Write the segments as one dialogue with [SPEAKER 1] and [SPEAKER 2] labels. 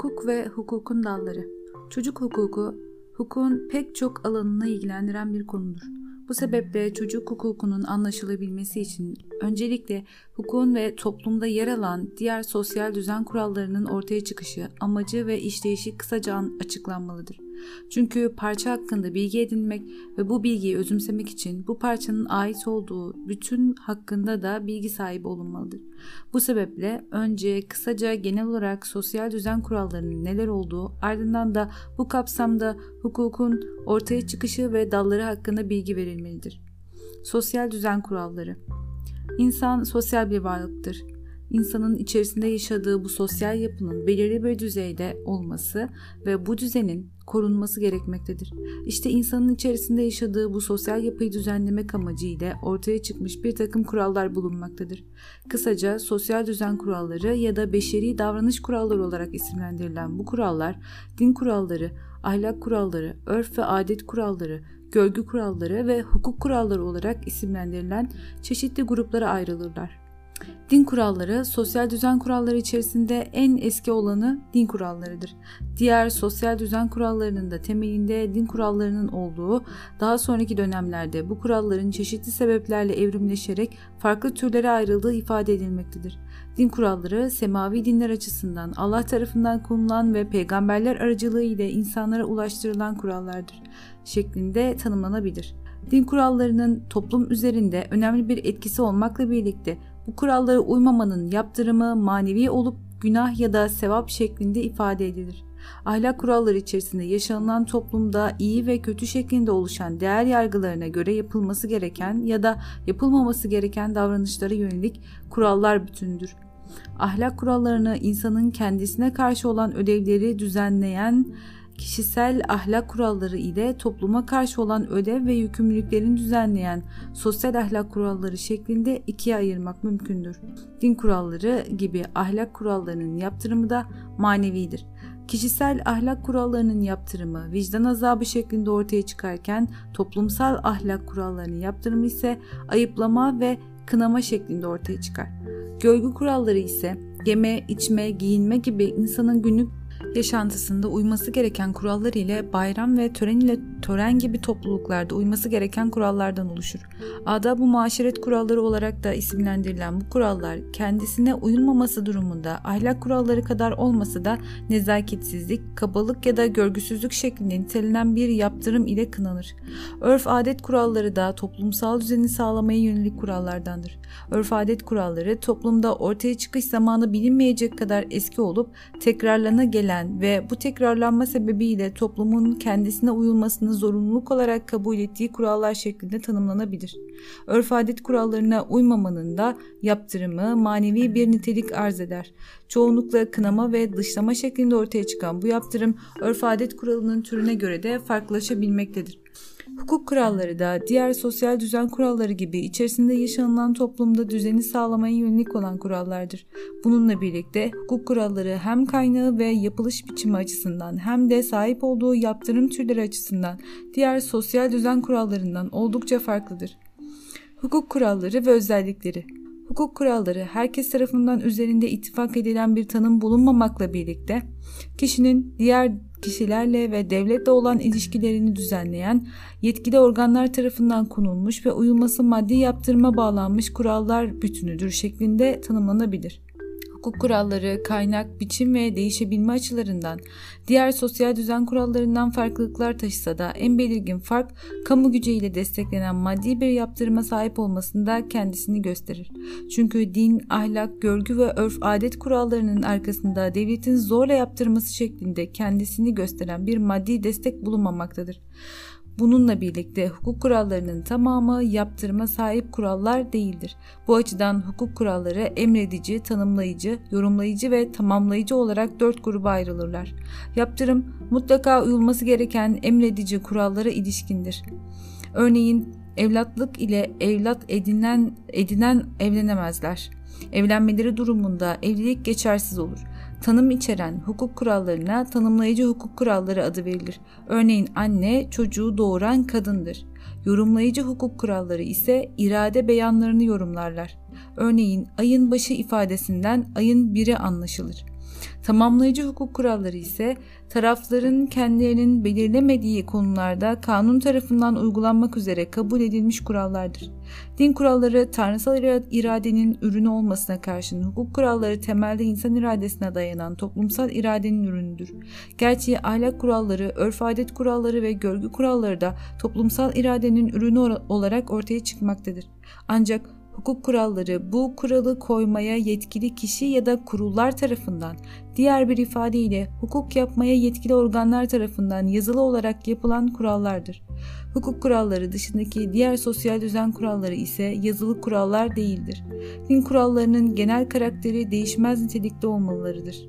[SPEAKER 1] Hukuk ve hukukun dalları. Çocuk hukuku, hukukun pek çok alanını ilgilendiren bir konudur. Bu sebeple çocuk hukukunun anlaşılabilmesi için öncelikle hukukun ve toplumda yer alan diğer sosyal düzen kurallarının ortaya çıkışı, amacı ve işleyişi kısaca açıklanmalıdır. Çünkü parça hakkında bilgi edinmek ve bu bilgiyi özümsemek için bu parçanın ait olduğu bütün hakkında da bilgi sahibi olunmalıdır. Bu sebeple önce kısaca genel olarak sosyal düzen kurallarının neler olduğu, ardından da bu kapsamda hukukun ortaya çıkışı ve dalları hakkında bilgi verilmelidir. Sosyal düzen kuralları İnsan sosyal bir varlıktır insanın içerisinde yaşadığı bu sosyal yapının belirli bir düzeyde olması ve bu düzenin korunması gerekmektedir. İşte insanın içerisinde yaşadığı bu sosyal yapıyı düzenlemek amacıyla ortaya çıkmış bir takım kurallar bulunmaktadır. Kısaca sosyal düzen kuralları ya da beşeri davranış kuralları olarak isimlendirilen bu kurallar, din kuralları, ahlak kuralları, örf ve adet kuralları, görgü kuralları ve hukuk kuralları olarak isimlendirilen çeşitli gruplara ayrılırlar. Din kuralları, sosyal düzen kuralları içerisinde en eski olanı din kurallarıdır. Diğer sosyal düzen kurallarının da temelinde din kurallarının olduğu, daha sonraki dönemlerde bu kuralların çeşitli sebeplerle evrimleşerek farklı türlere ayrıldığı ifade edilmektedir. Din kuralları semavi dinler açısından Allah tarafından konulan ve peygamberler aracılığı ile insanlara ulaştırılan kurallardır şeklinde tanımlanabilir. Din kurallarının toplum üzerinde önemli bir etkisi olmakla birlikte bu kurallara uymamanın yaptırımı manevi olup günah ya da sevap şeklinde ifade edilir. Ahlak kuralları içerisinde yaşanılan toplumda iyi ve kötü şeklinde oluşan değer yargılarına göre yapılması gereken ya da yapılmaması gereken davranışlara yönelik kurallar bütündür. Ahlak kurallarını insanın kendisine karşı olan ödevleri düzenleyen kişisel ahlak kuralları ile topluma karşı olan ödev ve yükümlülüklerini düzenleyen sosyal ahlak kuralları şeklinde ikiye ayırmak mümkündür. Din kuralları gibi ahlak kurallarının yaptırımı da manevidir. Kişisel ahlak kurallarının yaptırımı vicdan azabı şeklinde ortaya çıkarken toplumsal ahlak kurallarının yaptırımı ise ayıplama ve kınama şeklinde ortaya çıkar. Görgü kuralları ise yeme, içme, giyinme gibi insanın günlük yaşantısında uyması gereken kurallar ile bayram ve tören ile tören gibi topluluklarda uyması gereken kurallardan oluşur. Adab-ı muaşeret kuralları olarak da isimlendirilen bu kurallar kendisine uyulmaması durumunda ahlak kuralları kadar olmasa da nezaketsizlik, kabalık ya da görgüsüzlük şeklinde nitelenen bir yaptırım ile kınanır. Örf adet kuralları da toplumsal düzeni sağlamaya yönelik kurallardandır. Örf adet kuralları toplumda ortaya çıkış zamanı bilinmeyecek kadar eski olup tekrarlana gelen ve bu tekrarlanma sebebiyle toplumun kendisine uyulmasını zorunluluk olarak kabul ettiği kurallar şeklinde tanımlanabilir. Örf adet kurallarına uymamanın da yaptırımı manevi bir nitelik arz eder. Çoğunlukla kınama ve dışlama şeklinde ortaya çıkan bu yaptırım örf adet kuralının türüne göre de farklılaşabilmektedir. Hukuk kuralları da diğer sosyal düzen kuralları gibi içerisinde yaşanılan toplumda düzeni sağlamaya yönelik olan kurallardır. Bununla birlikte hukuk kuralları hem kaynağı ve yapılış biçimi açısından hem de sahip olduğu yaptırım türleri açısından diğer sosyal düzen kurallarından oldukça farklıdır. Hukuk kuralları ve özellikleri Hukuk kuralları herkes tarafından üzerinde ittifak edilen bir tanım bulunmamakla birlikte kişinin diğer kişilerle ve devletle olan ilişkilerini düzenleyen yetkili organlar tarafından konulmuş ve uyulması maddi yaptırıma bağlanmış kurallar bütünüdür şeklinde tanımlanabilir hukuk kuralları, kaynak, biçim ve değişebilme açılarından diğer sosyal düzen kurallarından farklılıklar taşısa da en belirgin fark kamu gücüyle desteklenen maddi bir yaptırıma sahip olmasında kendisini gösterir. Çünkü din, ahlak, görgü ve örf adet kurallarının arkasında devletin zorla yaptırması şeklinde kendisini gösteren bir maddi destek bulunmamaktadır. Bununla birlikte hukuk kurallarının tamamı yaptırıma sahip kurallar değildir. Bu açıdan hukuk kuralları emredici, tanımlayıcı, yorumlayıcı ve tamamlayıcı olarak dört gruba ayrılırlar. Yaptırım mutlaka uyulması gereken emredici kurallara ilişkindir. Örneğin evlatlık ile evlat edinen, edinen evlenemezler. Evlenmeleri durumunda evlilik geçersiz olur tanım içeren hukuk kurallarına tanımlayıcı hukuk kuralları adı verilir. Örneğin anne çocuğu doğuran kadındır. Yorumlayıcı hukuk kuralları ise irade beyanlarını yorumlarlar. Örneğin ayın başı ifadesinden ayın biri anlaşılır. Tamamlayıcı hukuk kuralları ise tarafların kendilerinin belirlemediği konularda kanun tarafından uygulanmak üzere kabul edilmiş kurallardır. Din kuralları tanrısal iradenin ürünü olmasına karşın hukuk kuralları temelde insan iradesine dayanan toplumsal iradenin ürünüdür. Gerçi ahlak kuralları, örf adet kuralları ve görgü kuralları da toplumsal iradenin ürünü olarak ortaya çıkmaktadır. Ancak hukuk kuralları bu kuralı koymaya yetkili kişi ya da kurullar tarafından, diğer bir ifadeyle hukuk yapmaya yetkili organlar tarafından yazılı olarak yapılan kurallardır. Hukuk kuralları dışındaki diğer sosyal düzen kuralları ise yazılı kurallar değildir. Din kurallarının genel karakteri değişmez nitelikte olmalılarıdır.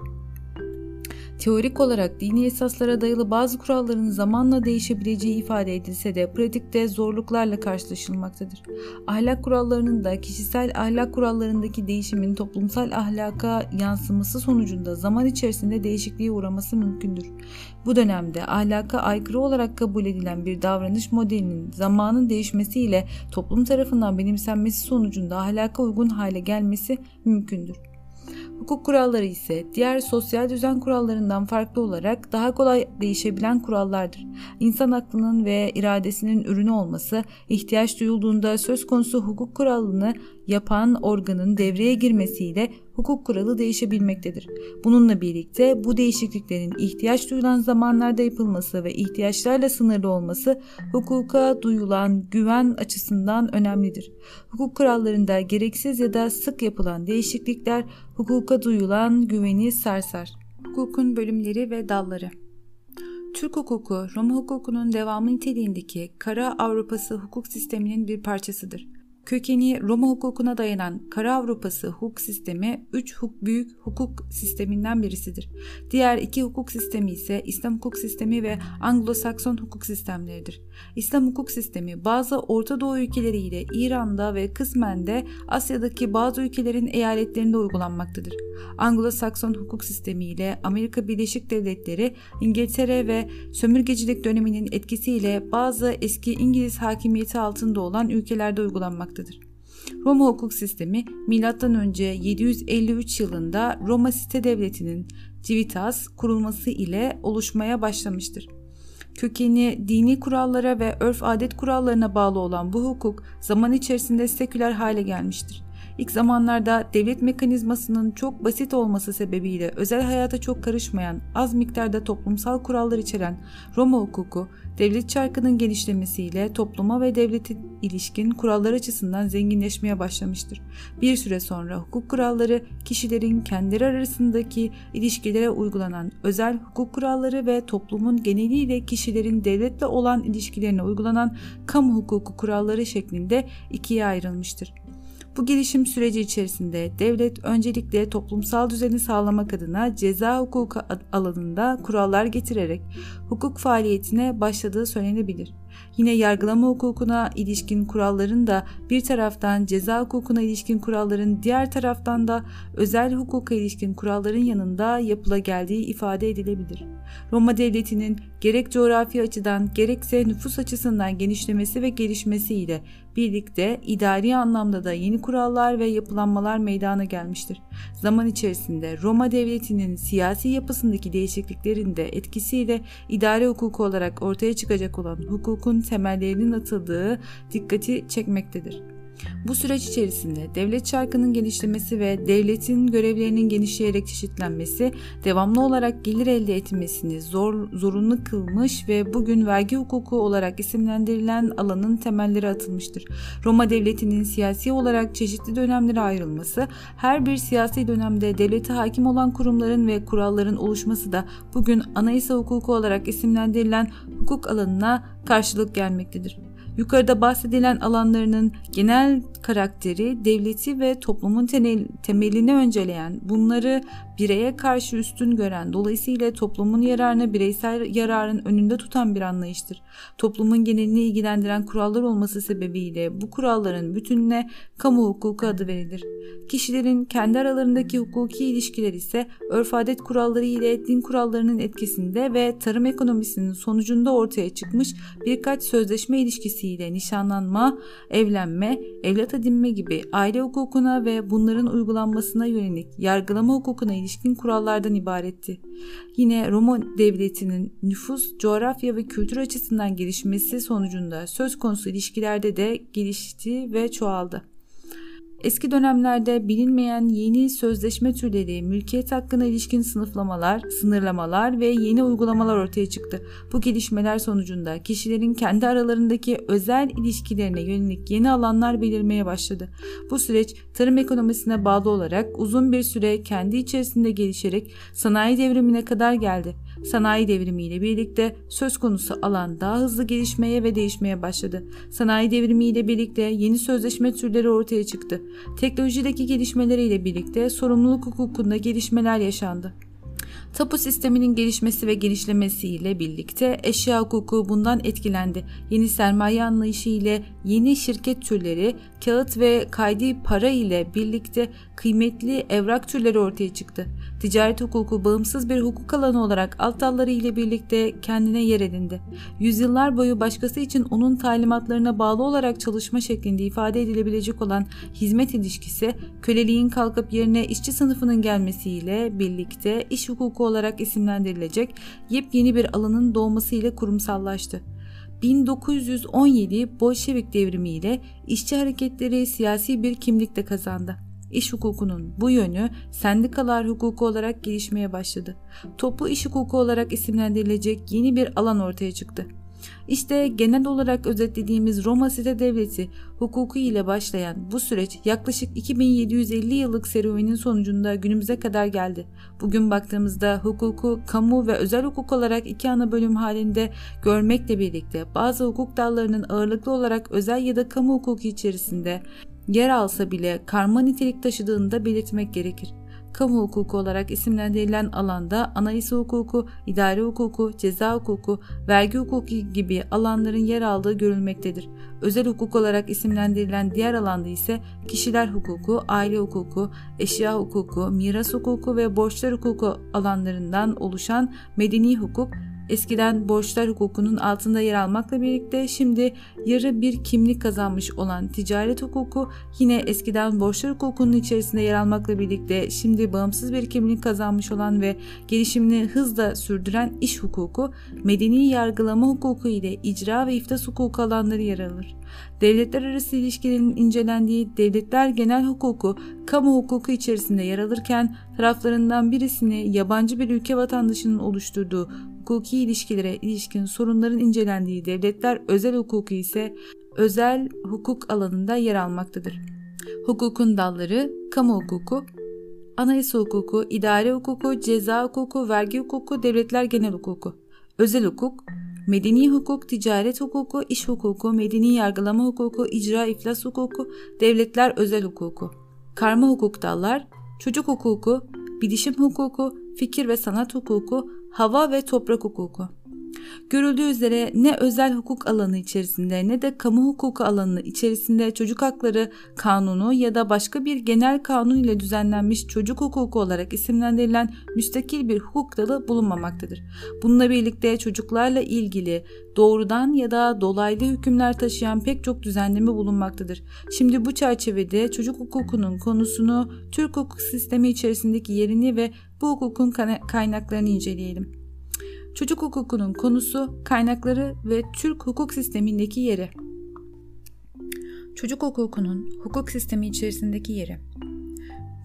[SPEAKER 1] Teorik olarak dini esaslara dayalı bazı kuralların zamanla değişebileceği ifade edilse de pratikte zorluklarla karşılaşılmaktadır. Ahlak kurallarının da kişisel ahlak kurallarındaki değişimin toplumsal ahlaka yansıması sonucunda zaman içerisinde değişikliğe uğraması mümkündür. Bu dönemde ahlaka aykırı olarak kabul edilen bir davranış modelinin zamanın değişmesiyle toplum tarafından benimsenmesi sonucunda ahlaka uygun hale gelmesi mümkündür. Hukuk kuralları ise diğer sosyal düzen kurallarından farklı olarak daha kolay değişebilen kurallardır. İnsan aklının ve iradesinin ürünü olması, ihtiyaç duyulduğunda söz konusu hukuk kuralını yapan organın devreye girmesiyle hukuk kuralı değişebilmektedir. Bununla birlikte bu değişikliklerin ihtiyaç duyulan zamanlarda yapılması ve ihtiyaçlarla sınırlı olması hukuka duyulan güven açısından önemlidir. Hukuk kurallarında gereksiz ya da sık yapılan değişiklikler hukuka duyulan güveni sarsar. Hukukun bölümleri ve dalları Türk hukuku, Roma hukukunun devamı niteliğindeki Kara Avrupası hukuk sisteminin bir parçasıdır. Kökeni Roma hukukuna dayanan Kara Avrupası hukuk sistemi üç huk büyük hukuk sisteminden birisidir. Diğer iki hukuk sistemi ise İslam hukuk sistemi ve Anglo-Sakson hukuk sistemleridir. İslam hukuk sistemi bazı Orta Doğu ülkeleriyle İran'da ve kısmen de Asya'daki bazı ülkelerin eyaletlerinde uygulanmaktadır. Anglo-Sakson hukuk sistemi ile Amerika Birleşik Devletleri, İngiltere ve sömürgecilik döneminin etkisiyle bazı eski İngiliz hakimiyeti altında olan ülkelerde uygulanmaktadır. Roma hukuk sistemi M.Ö. 753 yılında Roma Site Devleti'nin Civitas kurulması ile oluşmaya başlamıştır. Kökeni dini kurallara ve örf adet kurallarına bağlı olan bu hukuk zaman içerisinde seküler hale gelmiştir. İlk zamanlarda devlet mekanizmasının çok basit olması sebebiyle özel hayata çok karışmayan, az miktarda toplumsal kurallar içeren Roma hukuku, devlet çarkının genişlemesiyle topluma ve devlete ilişkin kurallar açısından zenginleşmeye başlamıştır. Bir süre sonra hukuk kuralları kişilerin kendileri arasındaki ilişkilere uygulanan özel hukuk kuralları ve toplumun geneliyle kişilerin devletle olan ilişkilerine uygulanan kamu hukuku kuralları şeklinde ikiye ayrılmıştır. Bu gelişim süreci içerisinde devlet öncelikle toplumsal düzeni sağlamak adına ceza hukuku alanında kurallar getirerek hukuk faaliyetine başladığı söylenebilir. Yine yargılama hukukuna ilişkin kuralların da bir taraftan ceza hukukuna ilişkin kuralların diğer taraftan da özel hukuka ilişkin kuralların yanında yapıla geldiği ifade edilebilir. Roma devletinin gerek coğrafi açıdan gerekse nüfus açısından genişlemesi ve gelişmesiyle birlikte idari anlamda da yeni kurallar ve yapılanmalar meydana gelmiştir. Zaman içerisinde Roma devletinin siyasi yapısındaki değişikliklerin de etkisiyle idari hukuku olarak ortaya çıkacak olan hukukun temellerinin atıldığı dikkati çekmektedir. Bu süreç içerisinde devlet çarkının genişlemesi ve devletin görevlerinin genişleyerek çeşitlenmesi devamlı olarak gelir elde etmesini zor, zorunlu kılmış ve bugün vergi hukuku olarak isimlendirilen alanın temelleri atılmıştır. Roma devletinin siyasi olarak çeşitli dönemlere ayrılması, her bir siyasi dönemde devlete hakim olan kurumların ve kuralların oluşması da bugün anayasa hukuku olarak isimlendirilen hukuk alanına karşılık gelmektedir. Yukarıda bahsedilen alanlarının genel karakteri devleti ve toplumun temelini önceleyen, bunları bireye karşı üstün gören, dolayısıyla toplumun yararını bireysel yararın önünde tutan bir anlayıştır. Toplumun genelini ilgilendiren kurallar olması sebebiyle bu kuralların bütününe kamu hukuku adı verilir. Kişilerin kendi aralarındaki hukuki ilişkiler ise örf adet kuralları ile din kurallarının etkisinde ve tarım ekonomisinin sonucunda ortaya çıkmış birkaç sözleşme ilişkisiyle nişanlanma, evlenme, evlat edinme gibi aile hukukuna ve bunların uygulanmasına yönelik yargılama hukukuna ilişkin kurallardan ibaretti. Yine Roma devletinin nüfus, coğrafya ve kültür açısından gelişmesi sonucunda söz konusu ilişkilerde de gelişti ve çoğaldı. Eski dönemlerde bilinmeyen yeni sözleşme türleri, mülkiyet hakkına ilişkin sınıflamalar, sınırlamalar ve yeni uygulamalar ortaya çıktı. Bu gelişmeler sonucunda kişilerin kendi aralarındaki özel ilişkilerine yönelik yeni alanlar belirmeye başladı. Bu süreç tarım ekonomisine bağlı olarak uzun bir süre kendi içerisinde gelişerek sanayi devrimine kadar geldi. Sanayi devrimiyle birlikte söz konusu alan daha hızlı gelişmeye ve değişmeye başladı. Sanayi devrimiyle birlikte yeni sözleşme türleri ortaya çıktı. Teknolojideki gelişmeleriyle birlikte sorumluluk hukukunda gelişmeler yaşandı. Tapu sisteminin gelişmesi ve genişlemesiyle birlikte eşya hukuku bundan etkilendi. Yeni sermaye anlayışı ile yeni şirket türleri, kağıt ve kaydi para ile birlikte kıymetli evrak türleri ortaya çıktı. Ticaret hukuku bağımsız bir hukuk alanı olarak alt dalları ile birlikte kendine yer edindi. Yüzyıllar boyu başkası için onun talimatlarına bağlı olarak çalışma şeklinde ifade edilebilecek olan hizmet ilişkisi, köleliğin kalkıp yerine işçi sınıfının gelmesiyle birlikte iş hukuku olarak isimlendirilecek yepyeni bir alanın doğmasıyla kurumsallaştı. 1917 Bolşevik devrimiyle işçi hareketleri siyasi bir kimlik de kazandı. İş hukukunun bu yönü sendikalar hukuku olarak gelişmeye başladı. Toplu iş hukuku olarak isimlendirilecek yeni bir alan ortaya çıktı. İşte genel olarak özetlediğimiz Roma Site Devleti hukuku ile başlayan bu süreç yaklaşık 2750 yıllık serüvenin sonucunda günümüze kadar geldi. Bugün baktığımızda hukuku kamu ve özel hukuk olarak iki ana bölüm halinde görmekle birlikte bazı hukuk dallarının ağırlıklı olarak özel ya da kamu hukuku içerisinde yer alsa bile karma nitelik taşıdığını da belirtmek gerekir. Kamu hukuku olarak isimlendirilen alanda anayasa hukuku, idare hukuku, ceza hukuku, vergi hukuku gibi alanların yer aldığı görülmektedir. Özel hukuk olarak isimlendirilen diğer alanda ise kişiler hukuku, aile hukuku, eşya hukuku, miras hukuku ve borçlar hukuku alanlarından oluşan medeni hukuk eskiden borçlar hukukunun altında yer almakla birlikte şimdi yarı bir kimlik kazanmış olan ticaret hukuku yine eskiden borçlar hukukunun içerisinde yer almakla birlikte şimdi bağımsız bir kimlik kazanmış olan ve gelişimini hızla sürdüren iş hukuku, medeni yargılama hukuku ile icra ve iftas hukuku alanları yer alır. Devletler arası ilişkilerin incelendiği devletler genel hukuku, kamu hukuku içerisinde yer alırken taraflarından birisini yabancı bir ülke vatandaşının oluşturduğu hukuki ilişkilere ilişkin sorunların incelendiği devletler özel hukuku ise özel hukuk alanında yer almaktadır. Hukukun dalları kamu hukuku, anayasa hukuku, idare hukuku, ceza hukuku, vergi hukuku, devletler genel hukuku, özel hukuk, medeni hukuk, ticaret hukuku, iş hukuku, medeni yargılama hukuku, icra iflas hukuku, devletler özel hukuku, karma hukuk dallar, çocuk hukuku, bilişim hukuku, fikir ve sanat hukuku, hava ve toprak hukuku. Görüldüğü üzere ne özel hukuk alanı içerisinde ne de kamu hukuku alanı içerisinde çocuk hakları kanunu ya da başka bir genel kanun ile düzenlenmiş çocuk hukuku olarak isimlendirilen müstakil bir hukuk dalı bulunmamaktadır. Bununla birlikte çocuklarla ilgili doğrudan ya da dolaylı hükümler taşıyan pek çok düzenleme bulunmaktadır. Şimdi bu çerçevede çocuk hukukunun konusunu Türk hukuk sistemi içerisindeki yerini ve bu hukukun kaynaklarını inceleyelim. Çocuk hukukunun konusu, kaynakları ve Türk hukuk sistemindeki yeri. Çocuk hukukunun hukuk sistemi içerisindeki yeri.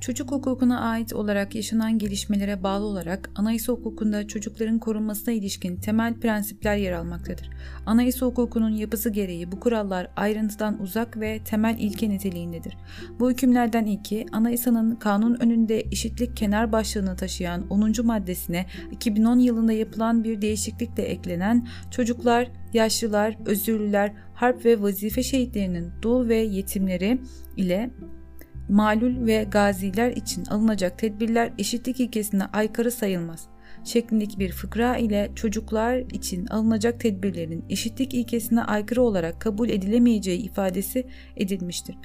[SPEAKER 1] Çocuk hukukuna ait olarak yaşanan gelişmelere bağlı olarak anayasa hukukunda çocukların korunmasına ilişkin temel prensipler yer almaktadır. Anayasa hukukunun yapısı gereği bu kurallar ayrıntıdan uzak ve temel ilke niteliğindedir. Bu hükümlerden ilki anayasanın kanun önünde eşitlik kenar başlığını taşıyan 10. maddesine 2010 yılında yapılan bir değişiklikle eklenen çocuklar, yaşlılar, özürlüler, harp ve vazife şehitlerinin dul ve yetimleri ile malul ve gaziler için alınacak tedbirler eşitlik ilkesine aykırı sayılmaz. şeklindeki bir fıkra ile çocuklar için alınacak tedbirlerin eşitlik ilkesine aykırı olarak kabul edilemeyeceği ifadesi edilmiştir.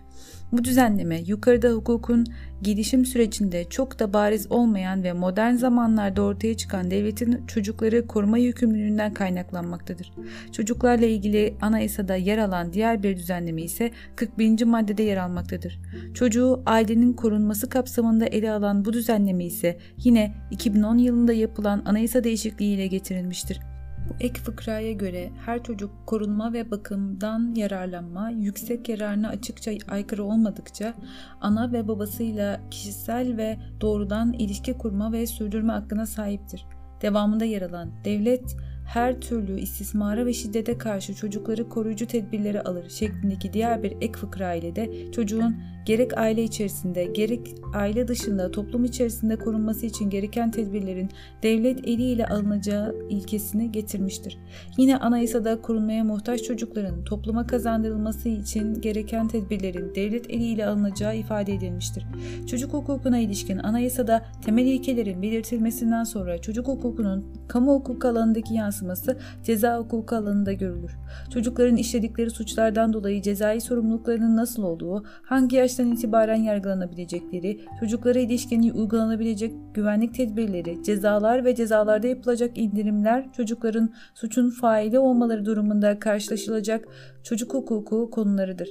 [SPEAKER 1] Bu düzenleme yukarıda hukukun gelişim sürecinde çok da bariz olmayan ve modern zamanlarda ortaya çıkan devletin çocukları koruma yükümlülüğünden kaynaklanmaktadır. Çocuklarla ilgili anayasada yer alan diğer bir düzenleme ise 41. maddede yer almaktadır. Çocuğu ailenin korunması kapsamında ele alan bu düzenleme ise yine 2010 yılında yapılan anayasa değişikliği ile getirilmiştir. Bu ek fıkraya göre her çocuk korunma ve bakımdan yararlanma yüksek yararına açıkça aykırı olmadıkça ana ve babasıyla kişisel ve doğrudan ilişki kurma ve sürdürme hakkına sahiptir. Devamında yer alan devlet her türlü istismara ve şiddete karşı çocukları koruyucu tedbirleri alır şeklindeki diğer bir ek fıkra ile de çocuğun gerek aile içerisinde gerek aile dışında toplum içerisinde korunması için gereken tedbirlerin devlet eliyle alınacağı ilkesini getirmiştir. Yine anayasada korunmaya muhtaç çocukların topluma kazandırılması için gereken tedbirlerin devlet eliyle alınacağı ifade edilmiştir. Çocuk hukukuna ilişkin anayasada temel ilkelerin belirtilmesinden sonra çocuk hukukunun kamu hukuk alanındaki yansıması ceza hukuku alanında görülür. Çocukların işledikleri suçlardan dolayı cezai sorumluluklarının nasıl olduğu, hangi yaş yaştan itibaren yargılanabilecekleri, çocuklara ilişkin uygulanabilecek güvenlik tedbirleri, cezalar ve cezalarda yapılacak indirimler çocukların suçun faili olmaları durumunda karşılaşılacak çocuk hukuku konularıdır.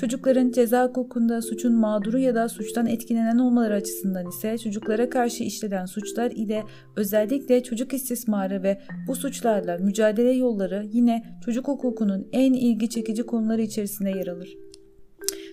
[SPEAKER 1] Çocukların ceza hukukunda suçun mağduru ya da suçtan etkilenen olmaları açısından ise çocuklara karşı işlenen suçlar ile özellikle çocuk istismarı ve bu suçlarla mücadele yolları yine çocuk hukukunun en ilgi çekici konuları içerisinde yer alır.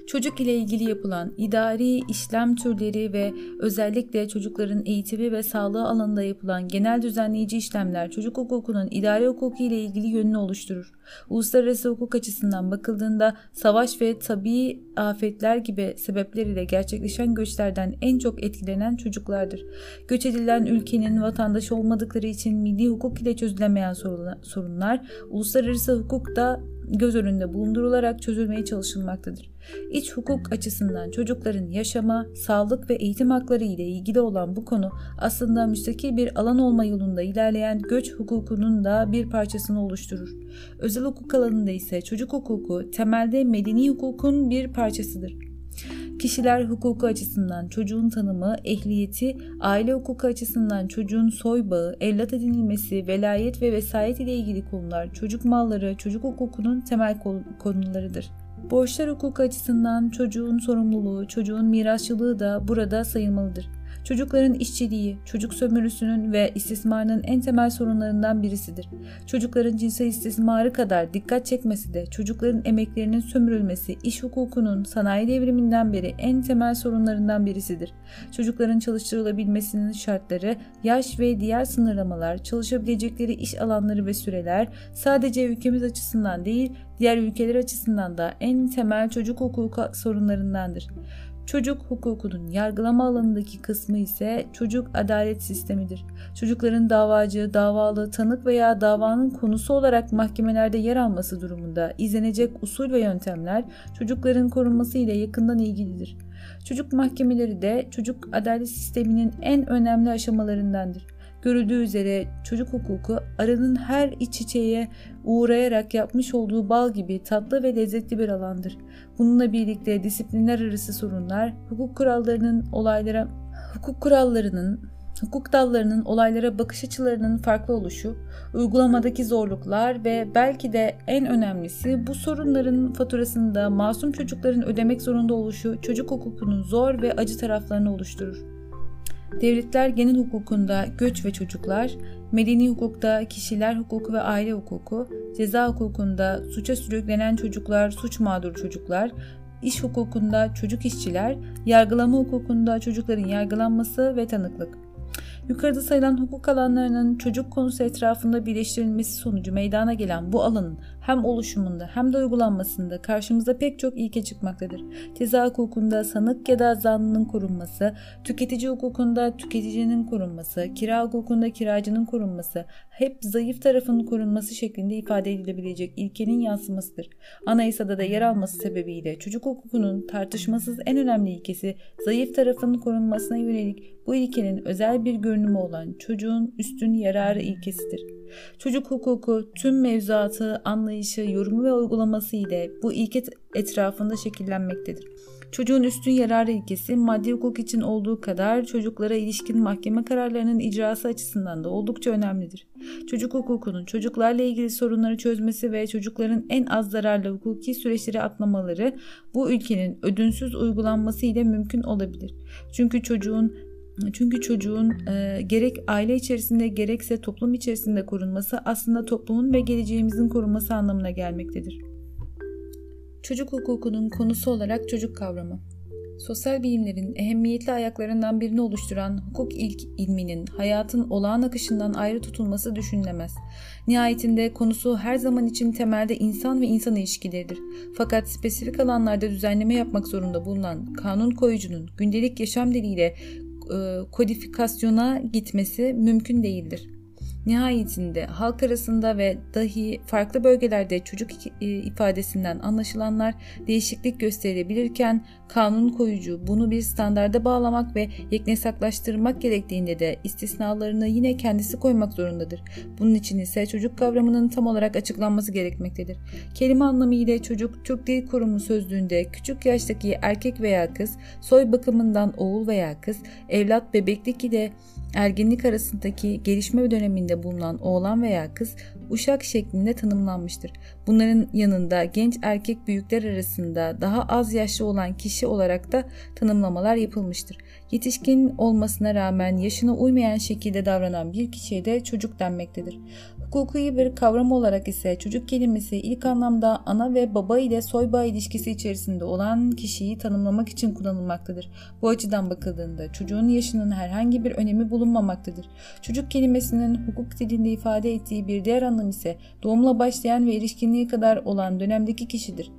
[SPEAKER 1] Çocuk ile ilgili yapılan idari işlem türleri ve özellikle çocukların eğitimi ve sağlığı alanında yapılan genel düzenleyici işlemler çocuk hukukunun idari hukuku ile ilgili yönünü oluşturur. Uluslararası hukuk açısından bakıldığında savaş ve tabii afetler gibi sebepler ile gerçekleşen göçlerden en çok etkilenen çocuklardır. Göç edilen ülkenin vatandaşı olmadıkları için milli hukuk ile çözülemeyen sorunlar uluslararası hukukta göz önünde bulundurularak çözülmeye çalışılmaktadır. İç hukuk açısından çocukların yaşama, sağlık ve eğitim hakları ile ilgili olan bu konu aslında müstakil bir alan olma yolunda ilerleyen göç hukukunun da bir parçasını oluşturur. Özel hukuk alanında ise çocuk hukuku temelde medeni hukukun bir parçasıdır. Kişiler hukuku açısından çocuğun tanımı, ehliyeti, aile hukuku açısından çocuğun soy bağı, evlat edinilmesi, velayet ve vesayet ile ilgili konular çocuk malları, çocuk hukukunun temel konularıdır. Borçlar hukuku açısından çocuğun sorumluluğu, çocuğun mirasçılığı da burada sayılmalıdır. Çocukların işçiliği, çocuk sömürüsünün ve istismarının en temel sorunlarından birisidir. Çocukların cinsel istismarı kadar dikkat çekmesi de çocukların emeklerinin sömürülmesi iş hukukunun sanayi devriminden beri en temel sorunlarından birisidir. Çocukların çalıştırılabilmesinin şartları, yaş ve diğer sınırlamalar, çalışabilecekleri iş alanları ve süreler sadece ülkemiz açısından değil, diğer ülkeler açısından da en temel çocuk hukuku sorunlarındandır. Çocuk hukukunun yargılama alanındaki kısmı ise çocuk adalet sistemidir. Çocukların davacı, davalı, tanık veya davanın konusu olarak mahkemelerde yer alması durumunda izlenecek usul ve yöntemler çocukların korunması ile yakından ilgilidir. Çocuk mahkemeleri de çocuk adalet sisteminin en önemli aşamalarındandır. Görüldüğü üzere çocuk hukuku arının her iç çiçeğe uğrayarak yapmış olduğu bal gibi tatlı ve lezzetli bir alandır. Bununla birlikte disiplinler arası sorunlar, hukuk kurallarının olaylara hukuk kurallarının hukuk dallarının olaylara bakış açılarının farklı oluşu, uygulamadaki zorluklar ve belki de en önemlisi bu sorunların faturasında masum çocukların ödemek zorunda oluşu çocuk hukukunun zor ve acı taraflarını oluşturur. Devletler genel hukukunda göç ve çocuklar, medeni hukukta kişiler hukuku ve aile hukuku, ceza hukukunda suça sürüklenen çocuklar, suç mağdur çocuklar, iş hukukunda çocuk işçiler, yargılama hukukunda çocukların yargılanması ve tanıklık. Yukarıda sayılan hukuk alanlarının çocuk konusu etrafında birleştirilmesi sonucu meydana gelen bu alanın hem oluşumunda hem de uygulanmasında karşımıza pek çok ilke çıkmaktadır. Ceza hukukunda sanık ya da zanlının korunması, tüketici hukukunda tüketicinin korunması, kira hukukunda kiracının korunması, hep zayıf tarafın korunması şeklinde ifade edilebilecek ilkenin yansımasıdır. Anayasada da yer alması sebebiyle çocuk hukukunun tartışmasız en önemli ilkesi zayıf tarafın korunmasına yönelik bu ilkenin özel bir görünümü olan çocuğun üstün yararı ilkesidir. Çocuk hukuku tüm mevzuatı, anlayışı, yorumu ve uygulaması ile bu ilke etrafında şekillenmektedir. Çocuğun üstün yararı ilkesi maddi hukuk için olduğu kadar çocuklara ilişkin mahkeme kararlarının icrası açısından da oldukça önemlidir. Çocuk hukukunun çocuklarla ilgili sorunları çözmesi ve çocukların en az zararlı hukuki süreçleri atlamaları bu ülkenin ödünsüz uygulanması ile mümkün olabilir. Çünkü çocuğun çünkü çocuğun e, gerek aile içerisinde gerekse toplum içerisinde korunması aslında toplumun ve geleceğimizin korunması anlamına gelmektedir. Çocuk hukukunun konusu olarak çocuk kavramı. Sosyal bilimlerin ehemmiyetli ayaklarından birini oluşturan hukuk ilk ilminin hayatın olağan akışından ayrı tutulması düşünülemez. Nihayetinde konusu her zaman için temelde insan ve insan ilişkileridir. Fakat spesifik alanlarda düzenleme yapmak zorunda bulunan kanun koyucunun gündelik yaşam diliyle kodifikasyona gitmesi mümkün değildir. Nihayetinde halk arasında ve dahi farklı bölgelerde çocuk e, ifadesinden anlaşılanlar değişiklik gösterebilirken kanun koyucu bunu bir standarda bağlamak ve yeknesaklaştırmak gerektiğinde de istisnalarını yine kendisi koymak zorundadır. Bunun için ise çocuk kavramının tam olarak açıklanması gerekmektedir. Kelime anlamı ile çocuk Türk Dil Kurumu sözlüğünde küçük yaştaki erkek veya kız, soy bakımından oğul veya kız, evlat bebeklik ile ergenlik arasındaki gelişme döneminde bulunan oğlan veya kız uşak şeklinde tanımlanmıştır. Bunların yanında genç erkek büyükler arasında daha az yaşlı olan kişi olarak da tanımlamalar yapılmıştır. Yetişkin olmasına rağmen yaşına uymayan şekilde davranan bir kişiye de çocuk denmektedir. Hukuki bir kavram olarak ise çocuk kelimesi ilk anlamda ana ve baba ile soyba ilişkisi içerisinde olan kişiyi tanımlamak için kullanılmaktadır. Bu açıdan bakıldığında çocuğun yaşının herhangi bir önemi bulunmamaktadır. Çocuk kelimesinin hukuk dilinde ifade ettiği bir diğer anlam ise doğumla başlayan ve erişkinliğe kadar olan dönemdeki kişidir.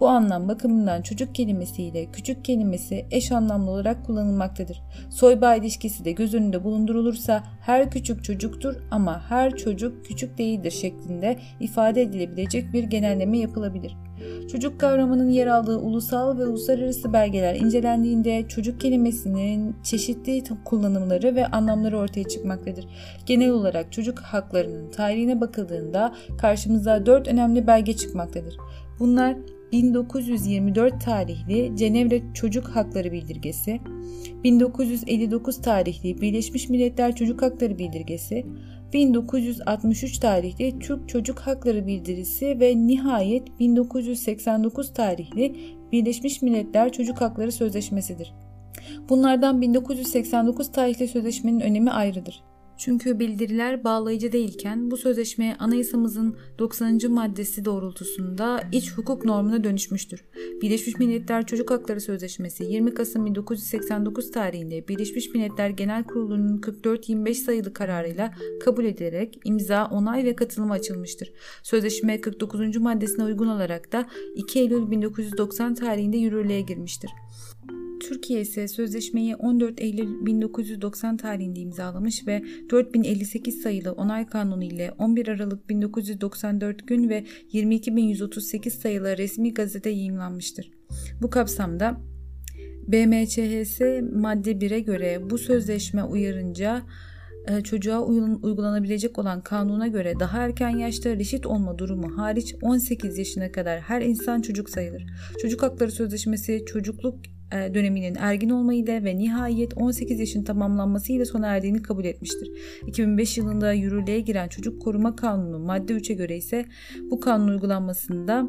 [SPEAKER 1] Bu anlam bakımından çocuk kelimesiyle küçük kelimesi eş anlamlı olarak kullanılmaktadır. Soyba ilişkisi de göz önünde bulundurulursa her küçük çocuktur ama her çocuk küçük değildir şeklinde ifade edilebilecek bir genelleme yapılabilir. Çocuk kavramının yer aldığı ulusal ve uluslararası belgeler incelendiğinde çocuk kelimesinin çeşitli kullanımları ve anlamları ortaya çıkmaktadır. Genel olarak çocuk haklarının tarihine bakıldığında karşımıza dört önemli belge çıkmaktadır. Bunlar 1924 tarihli Cenevre Çocuk Hakları Bildirgesi, 1959 tarihli Birleşmiş Milletler Çocuk Hakları Bildirgesi, 1963 tarihli Türk Çocuk Hakları Bildirisi ve nihayet 1989 tarihli Birleşmiş Milletler Çocuk Hakları Sözleşmesidir. Bunlardan 1989 tarihli sözleşmenin önemi ayrıdır. Çünkü bildiriler bağlayıcı değilken bu sözleşme anayasamızın 90. maddesi doğrultusunda iç hukuk normuna dönüşmüştür. Birleşmiş Milletler Çocuk Hakları Sözleşmesi 20 Kasım 1989 tarihinde Birleşmiş Milletler Genel Kurulu'nun 44-25 sayılı kararıyla kabul edilerek imza, onay ve katılıma açılmıştır. Sözleşme 49. maddesine uygun olarak da 2 Eylül 1990 tarihinde yürürlüğe girmiştir. Türkiye ise sözleşmeyi 14 Eylül 1990 tarihinde imzalamış ve 4058 sayılı onay kanunu ile 11 Aralık 1994 gün ve 22138 sayılı resmi gazete yayınlanmıştır. Bu kapsamda BMÇHS madde 1'e göre bu sözleşme uyarınca e, çocuğa uygulanabilecek olan kanuna göre daha erken yaşta reşit olma durumu hariç 18 yaşına kadar her insan çocuk sayılır. Çocuk Hakları Sözleşmesi çocukluk döneminin ergin olmayı ve nihayet 18 yaşın tamamlanmasıyla sona erdiğini kabul etmiştir. 2005 yılında yürürlüğe giren Çocuk Koruma Kanunu madde 3'e göre ise bu kanun uygulanmasında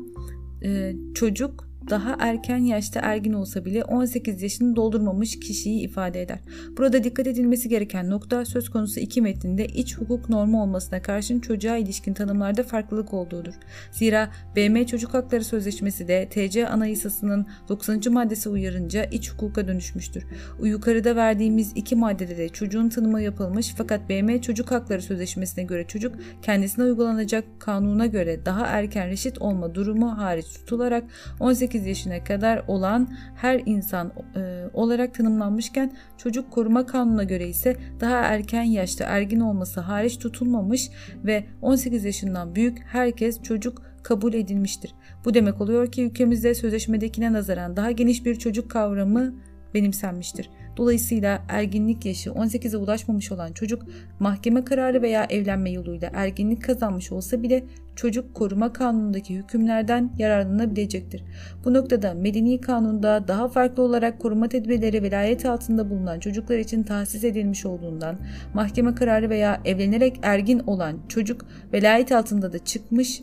[SPEAKER 1] e, çocuk daha erken yaşta ergin olsa bile 18 yaşını doldurmamış kişiyi ifade eder. Burada dikkat edilmesi gereken nokta söz konusu iki metninde iç hukuk normu olmasına karşın çocuğa ilişkin tanımlarda farklılık olduğudur. Zira BM Çocuk Hakları Sözleşmesi de TC Anayasası'nın 90. maddesi uyarınca iç hukuka dönüşmüştür. Yukarıda verdiğimiz iki maddede de çocuğun tanımı yapılmış fakat BM Çocuk Hakları Sözleşmesi'ne göre çocuk kendisine uygulanacak kanuna göre daha erken reşit olma durumu hariç tutularak 18 18 yaşına kadar olan her insan e, olarak tanımlanmışken çocuk koruma kanununa göre ise daha erken yaşta ergin olması hariç tutulmamış ve 18 yaşından büyük herkes çocuk kabul edilmiştir. Bu demek oluyor ki ülkemizde sözleşmedekine nazaran daha geniş bir çocuk kavramı benimsenmiştir. Dolayısıyla erginlik yaşı 18'e ulaşmamış olan çocuk mahkeme kararı veya evlenme yoluyla erginlik kazanmış olsa bile çocuk koruma kanunundaki hükümlerden yararlanabilecektir. Bu noktada medeni kanunda daha farklı olarak koruma tedbirleri velayet altında bulunan çocuklar için tahsis edilmiş olduğundan mahkeme kararı veya evlenerek ergin olan çocuk velayet altında da çıkmış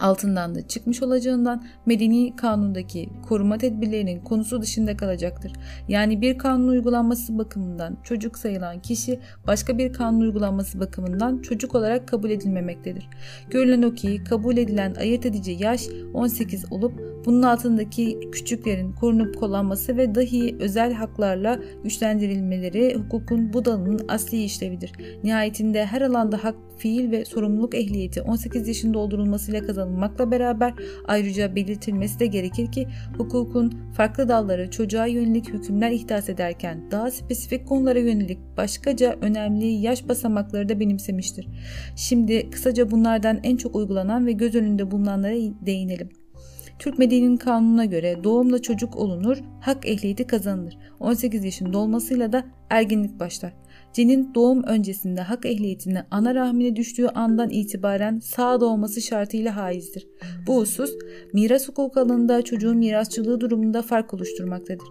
[SPEAKER 1] altından da çıkmış olacağından medeni kanundaki koruma tedbirlerinin konusu dışında kalacaktır. Yani bir kanun uygulanması bakımından çocuk sayılan kişi başka bir kanun uygulanması bakımından çocuk olarak kabul edilmemektedir. Görülen o ki kabul edilen ayırt edici yaş 18 olup bunun altındaki küçüklerin korunup kullanması ve dahi özel haklarla güçlendirilmeleri hukukun bu dalının asli işlevidir. Nihayetinde her alanda hak, fiil ve sorumluluk ehliyeti 18 yaşın doldurulmasıyla kazanılmakla beraber ayrıca belirtilmesi de gerekir ki hukukun farklı dalları çocuğa yönelik hükümler ihdas ederken daha spesifik konulara yönelik başkaca önemli yaş basamakları da benimsemiştir. Şimdi kısaca bunlardan en çok uygulanan ve göz önünde bulunanlara değinelim. Türk Medeni'nin kanununa göre doğumla çocuk olunur, hak ehliyeti kazanılır. 18 yaşın dolmasıyla da erginlik başlar. Cenin doğum öncesinde hak ehliyetine ana rahmine düştüğü andan itibaren sağ doğması şartıyla haizdir. Bu husus miras hukuku alanında çocuğun mirasçılığı durumunda fark oluşturmaktadır.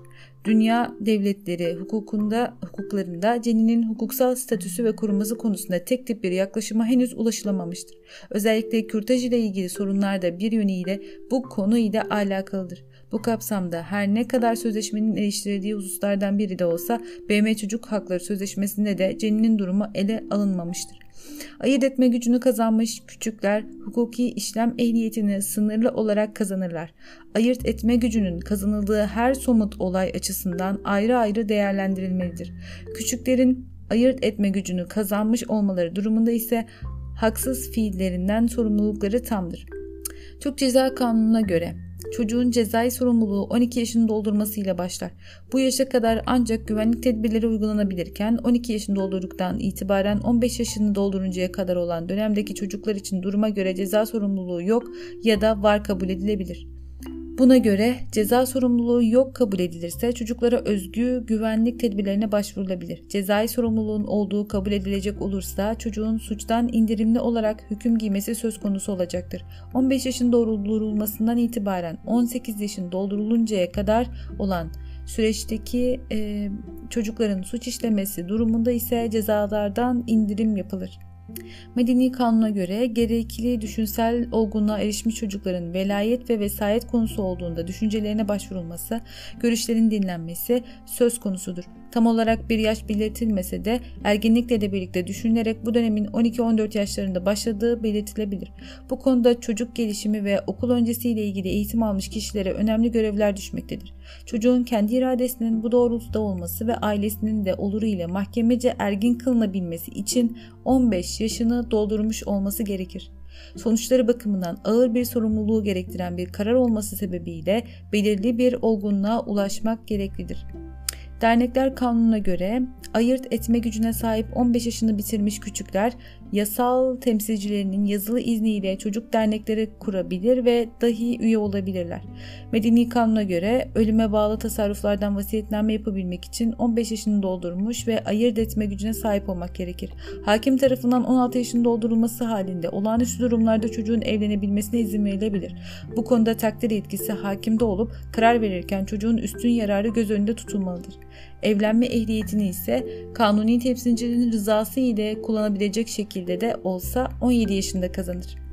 [SPEAKER 1] Dünya devletleri hukukunda hukuklarında ceninin hukuksal statüsü ve korunması konusunda tek tip bir yaklaşıma henüz ulaşılamamıştır. Özellikle kürtaj ile ilgili sorunlar da bir yönüyle bu konu ile alakalıdır. Bu kapsamda her ne kadar sözleşmenin eleştirildiği hususlardan biri de olsa BM Çocuk Hakları Sözleşmesi'nde de ceninin durumu ele alınmamıştır. Ayırt etme gücünü kazanmış küçükler hukuki işlem ehliyetini sınırlı olarak kazanırlar. Ayırt etme gücünün kazanıldığı her somut olay açısından ayrı ayrı değerlendirilmelidir. Küçüklerin ayırt etme gücünü kazanmış olmaları durumunda ise haksız fiillerinden sorumlulukları tamdır. Türk Ceza Kanunu'na göre çocuğun cezai sorumluluğu 12 yaşını doldurmasıyla başlar. Bu yaşa kadar ancak güvenlik tedbirleri uygulanabilirken 12 yaşını doldurduktan itibaren 15 yaşını dolduruncaya kadar olan dönemdeki çocuklar için duruma göre ceza sorumluluğu yok ya da var kabul edilebilir. Buna göre ceza sorumluluğu yok kabul edilirse çocuklara özgü güvenlik tedbirlerine başvurulabilir. Cezai sorumluluğun olduğu kabul edilecek olursa çocuğun suçtan indirimli olarak hüküm giymesi söz konusu olacaktır. 15 yaşın doldurulmasından itibaren 18 yaşın dolduruluncaya kadar olan süreçteki e, çocukların suç işlemesi durumunda ise cezalardan indirim yapılır. Medeni kanuna göre gerekli düşünsel olgunluğa erişmiş çocukların velayet ve vesayet konusu olduğunda düşüncelerine başvurulması, görüşlerin dinlenmesi söz konusudur. Tam olarak bir yaş belirtilmese de ergenlikle de birlikte düşünülerek bu dönemin 12-14 yaşlarında başladığı belirtilebilir. Bu konuda çocuk gelişimi ve okul öncesiyle ilgili eğitim almış kişilere önemli görevler düşmektedir. Çocuğun kendi iradesinin bu doğrultuda olması ve ailesinin de oluru ile mahkemece ergin kılınabilmesi için 15 yaşını doldurmuş olması gerekir. Sonuçları bakımından ağır bir sorumluluğu gerektiren bir karar olması sebebiyle belirli bir olgunluğa ulaşmak gereklidir. Dernekler kanununa göre ayırt etme gücüne sahip 15 yaşını bitirmiş küçükler yasal temsilcilerinin yazılı izniyle çocuk dernekleri kurabilir ve dahi üye olabilirler. Medeni kanuna göre ölüme bağlı tasarruflardan vasiyetname yapabilmek için 15 yaşını doldurmuş ve ayırt etme gücüne sahip olmak gerekir. Hakim tarafından 16 yaşını doldurulması halinde olağanüstü durumlarda çocuğun evlenebilmesine izin verilebilir. Bu konuda takdir yetkisi hakimde olup karar verirken çocuğun üstün yararı göz önünde tutulmalıdır. Evlenme ehliyetini ise kanuni temsilcinin rızası ile kullanabilecek şekilde de olsa 17 yaşında kazanır.